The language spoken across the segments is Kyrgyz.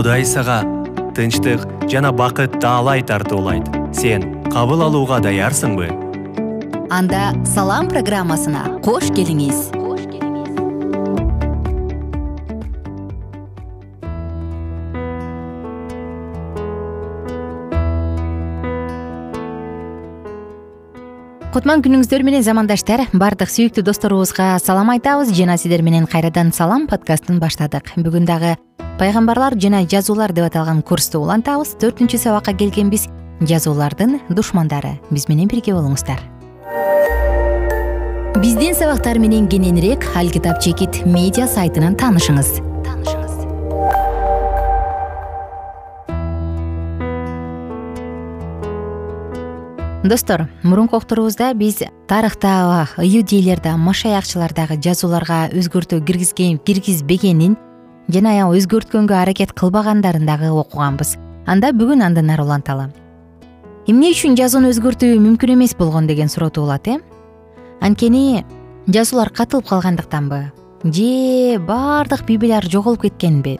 кудай сага тынчтык жана бакыт таалай тартуулайт. Сен кабыл алууга даярсыңбы? Анда салам программасына кош келиңиз кутман күнүңүздөр менен замандаштар баардык сүйүктүү досторубузга салам айтабыз. Жана сиздер менен кайрадан салам подкастын баштадык. Бүгүн дагы пайгамбарлар жана жазуулар деп аталган курсту улантабыз. Төртүнчү сабакка келгенбиз жазуулардын душмандары. Биз менен бирге болуңуздар. Биздин сабактар менен кененирээк алкитап чекит медиа сайтынан таанышыңыз достор мурунку окторубузда биз тарыхта иудейлер машаякчылар дагы жазууларга өзгөртүү киргизген киргизбегенин жана өзгөрткөнгө аракет кылбагандарын дагы окуганбыз. Анда бүгүн андан ары уланталы эмне үчүн жазууну өзгөртүү мүмкүн эмес болгон деген суроо туулат э? Анткени жазуулар катылып калгандыктанбы? Же баардык библиялар жоголуп кеткенби?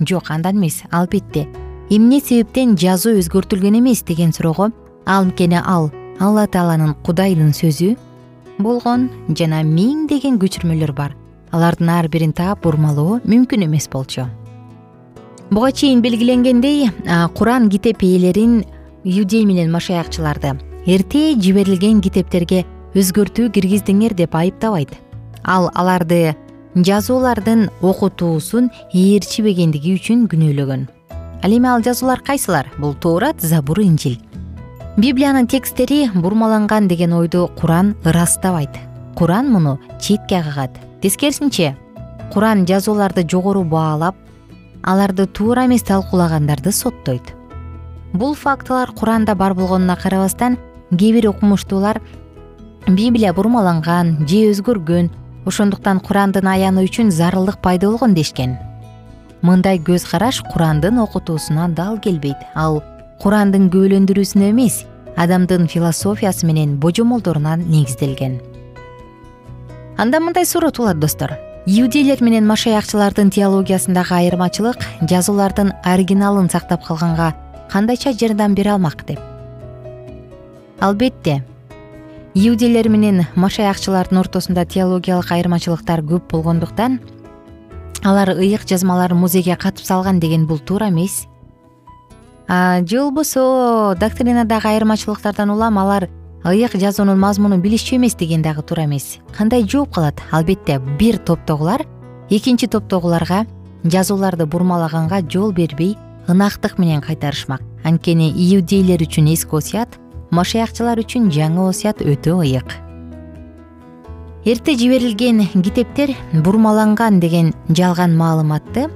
Жок андан эмес албетте. Эмне себептен жазуу өзгөртүлгөн эмес деген суроого анткени ал алла тааланын кудайдын сөзү болгон жана миңдеген көчүрмөлөр бар. Алардын ар бирин таап бурмалоо мүмкүн эмес болчу. Буга чейин белгиленгендей куран китеп ээлерин иудей менен машаякчыларды эрте жиберилген китептерге өзгөртүү киргиздиңер деп айыптабайт. Ал аларды жазуулардын окутуусун ээрчибегендиги үчүн күнөөлөгөн. Ал эми ал жазуулар кайсылар? Бул туурат забур инжил библиянын тексттери бурмаланган деген ойду куран ырастабайт. Куран муну четке кагат тескерисинче куран жазууларды жогору баалап аларды туура эмес талкуулагандарды соттойт. Бул фактылар куранда бар болгонуна карабастан кээ бир окумуштуулар библия бурмаланган же өзгөргөн ошондуктан курандын аянуу үчүн зарылдык пайда болгон дешкен. Мындай көз караш курандын окутуусуна дал келбейт. Ал курандын күбөлөндүрүүсүнө эмес адамдын философиясы менен божомолдоруна негизделген. Анда мындай суроо туулат достор. Иудейлер менен машаякчылардын теологиясындагы айырмачылык жазуулардын оригиналын сактап калганга кандайча жардам бере алмак деп. Албетте иудейлер менен машаякчылардын ортосунда теологиялык айырмачылыктар көп болгондуктан алар ыйык жазмалар музейге катып салган деген бул туура эмес же болбосо доктринадагы айырмачылыктардан улам алар ыйык жазуунун мазмунун билишчү эмес деген дагы туура эмес. Кандай жооп калат? Албетте бир топтогулар. Экинчи топтогуларга жазууларды бурмалаганга жол бербей ынактык менен кайтарышмак. Анткени иудейлер үчүн эски осуят машаякчылар үчүн жаңы осуят өтө ыйык. Эрте жиберилген китептер бурмаланган деген жалган маалыматты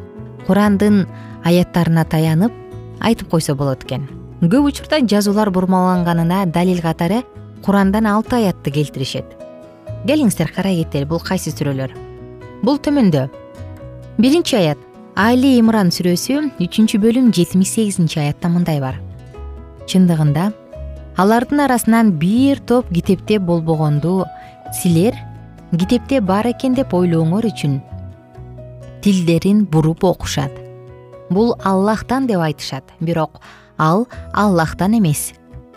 курандын аяттарына таянып айтып койсо болот экен. Көп учурда жазуулар бурмаланганына далил катары курандан алты аятты келтиришет. Келиңиздер карай кетели бул кайсы сүрөлөр? Бул төмөндө. Биринчи аят. Али имран сүрөсү үчүнчү бөлүм жетимиш сегизинчи аятта мындай бар. Чындыгында алардын арасынан бир топ китепте болбогонду силер китепте бар экен деп ойлооңор үчүн тилдерин буруп окушат бул аллахтан деп айтышат. Бирок ал аллахтан эмес.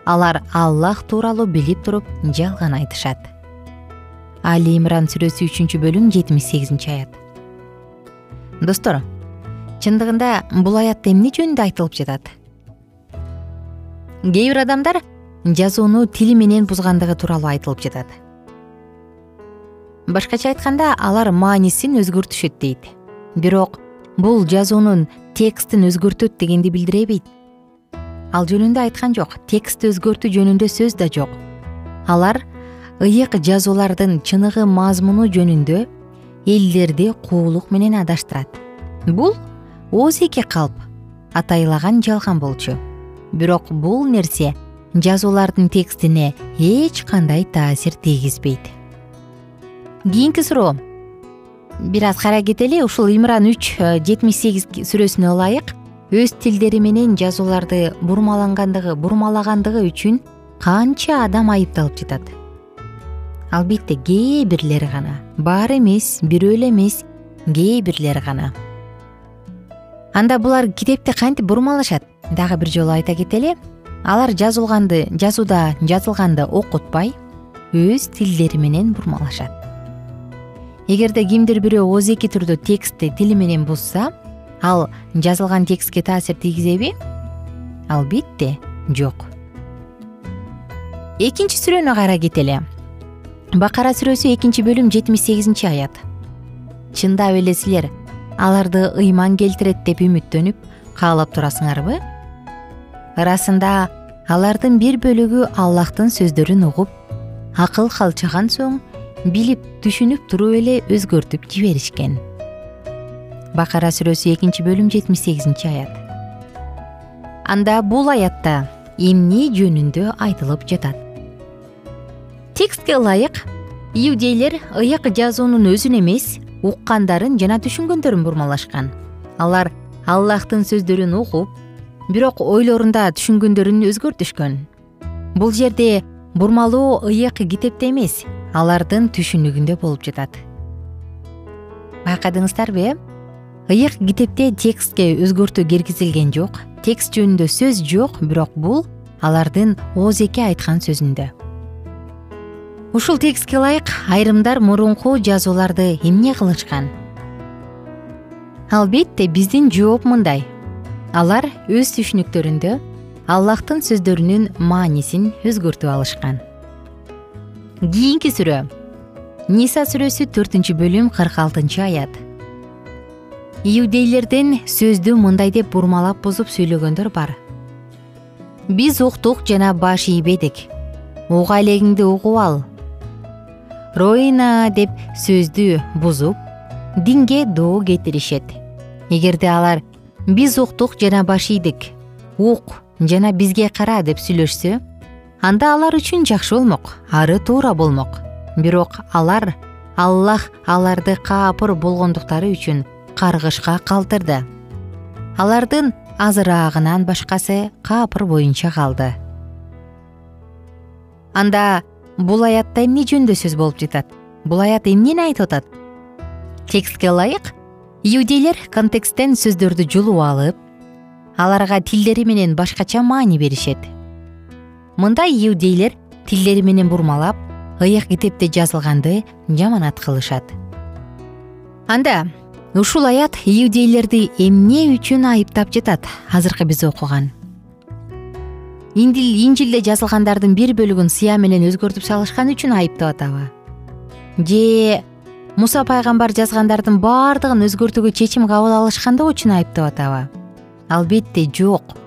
Алар аллах тууралуу билип туруп жалган айтышат. Али имран сүрөсү үчүнчү бөлүм жетимиш сегизинчи аят. Достор чындыгында бул аятта эмне жөнүндө айтылып жатат? Кээ бир адамдар жазууну тили менен бузгандыгы тууралуу айтылып жатат. Башкача айтканда алар маанисин өзгөртүшөт дейт. Бирок бул жазуунун текстин өзгөртөт дегенди билдиребейт. Ал жөнүндө айткан жок текстти өзгөртүү жөнүндө сөз да жок. Алар ыйык жазуулардын чыныгы мазмуну жөнүндө элдерди куулук менен адаштырат. Бул оозеки калп атайлаган жалган болчу. Бирок бул нерсе жазуулардын текстине эч кандай таасир тийгизбейт. Кийинки суроо бир аз карай кетели ушул имран үч э, жетимиш сегиз сүрөсүнө ылайык. Өз тилдери менен жазууларды бурмалангандыгы бурмалагандыгы үчүн канча адам айыпталып жатат. Албетте кээ бирлери гана баары эмес бирөө эле эмес кээ бирлери гана. Анда булар китепти кантип бурмалашат? Дагы бир жолу айта кетели. Алар жазылганды жазууда жазылганды окутпай өз тилдери менен бурмалашат эгерде кимдир бирөө ооз түрдө текстти тили менен бузса ал жазылган текстке таасир тийгизеби? Албетте жок. Экинчи сүрөнү кара кетели бакара сүрөсү экинчи бөлүм жетимиш сегизинчи аят. Чындап эле силер аларды ыйман келтирет деп үмүттөнүп каалап турасыңарбы? Ырасында алардын бир бөлүгү аллахтын сөздөрүн угуп акыл калчаган соң билип түшүнүп туруп эле өзгөртүп жиберишкен. Бакара сүрөсү экинчи бөлүм жетимиш сегизинчи аят. Анда бул аятта эмне жөнүндө айтылып жатат? Текстке ылайык иудейлер ыйык жазуунун өзүн эмес уккандарын жана түшүнгөндөрүн бурмалашкан. Алар аллахтын сөздөрүн угуп бирок ойлорунда түшүнгөндөрүн өзгөртүшкөн. Бул жерде бурмалоо ыйык китепте эмес алардын түшүнүгүндө болуп жатат. Байкадыңыздарбы э ыйык китепте текстке өзгөртүү киргизилген жок текст жөнүндө сөз жок бирок бул алардын оозеке айткан сөзүндө. Ушул текстке ылайык айрымдар мурунку жазууларды эмне кылышкан? Албетте биздин жооп мындай. Алар өз түшүнүктөрүндө аллахтын сөздөрүнүн маанисин өзгөртүп алышкан кийинки сүрө. Ниса сүрөсү төртүнчү бөлүм кырк алтынчы аят. Иудейлерден сөздү мындай деп бурмалап бузуп сүйлөгөндөр бар. Биз уктук жана баш ийбедик. Уга элегиңди угуп ал. Роина деп сөздү бузуп динге доо кетиришет. Эгерде алар биз уктук жана баш ийдик. Ук жана бизге кара деп сүйлөшсө анда алар үчүн жакшы болмок ары туура болмок. Бирок алар аллах аларды каапыр болгондуктары үчүн каргышка калтырды. Алардын азыраагынан башкасы каапыр боюнча калды. Анда бул аятта эмне жөнүндө сөз болуп жатат? Бул аят эмнени айтып атат? Текстке ылайык иудейлер контексттен сөздөрдү жулуп алып аларга тилдери менен башкача маани беришет мындай иудейлер тилдери менен бурмалап ыйык китепте жазылганды жаманат кылышат. Анда ушул аят иудейлерди эмне үчүн айыптап жатат азыркы биз окуган. Инжилде жазылгандардын бир бөлүгүн сыя менен өзгөртүп салышкан үчүн айыптап атабы. Же муса пайгамбар жазгандардын баардыгын өзгөртүүгө чечим кабыл алышкандыгы үчүн айыптап атабы. Албетте жок.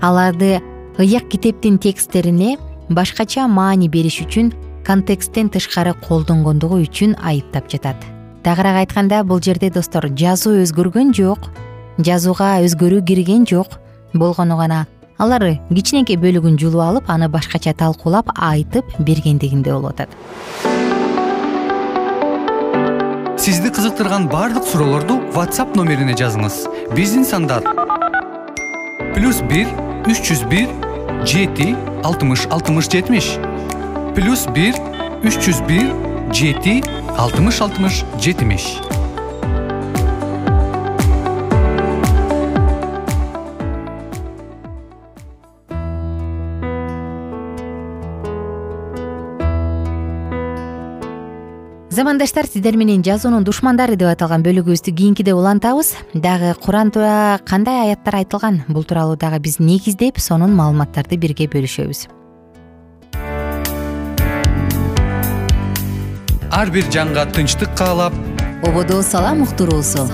Аларды ыйык китептин тексттерине башкача маани бериш үчүн контексттен тышкары колдонгондугу үчүн айыптап жатат. Тагыраак айтканда бул жерде достор жазуу өзгөргөн жок жазууга өзгөрүү кирген жок болгону гана алар кичинекей бөлүгүн жулуп алып аны башкача талкуулап айтып бергендигинде болуп атат. Сизди кызыктырган баардык суроолорду whatsapp номерине жазыңыз. Биздин сандар плюс бир үч жүз бир жети алтымыш алтымыш жетимиш. Плюс бир үч жүз бир жети алтымыш алтымыш жетимиш замандаштар сиздер менен жазуунун душмандары деп аталган бөлүгүбүздү кийинкиде улантабыз. Дагы куранда кандай аяттар айтылган? Бул тууралуу дагы биз негиздеп сонун маалыматтарды бирге бөлүшөбүз. Ар бир жанга тынчтык каалап. Ободо салам уктуруусу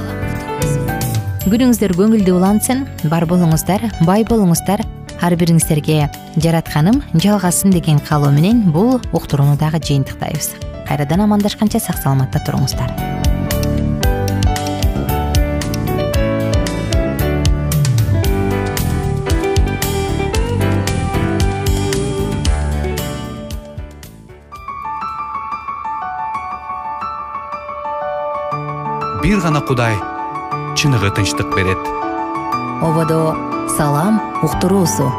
күнүңүздөр көңүлдүү улансын бар болуңуздар бай болуңуздар. Ар бириңиздерге жаратканым жалгасын деген каалоо менен бул уктурууну дагы жыйынтыктайбыз кайрадан амандашканча сак саламатта туруңуздар. Бир гана кудай чыныгы тынчтык берет. Ободо салам уктуруусу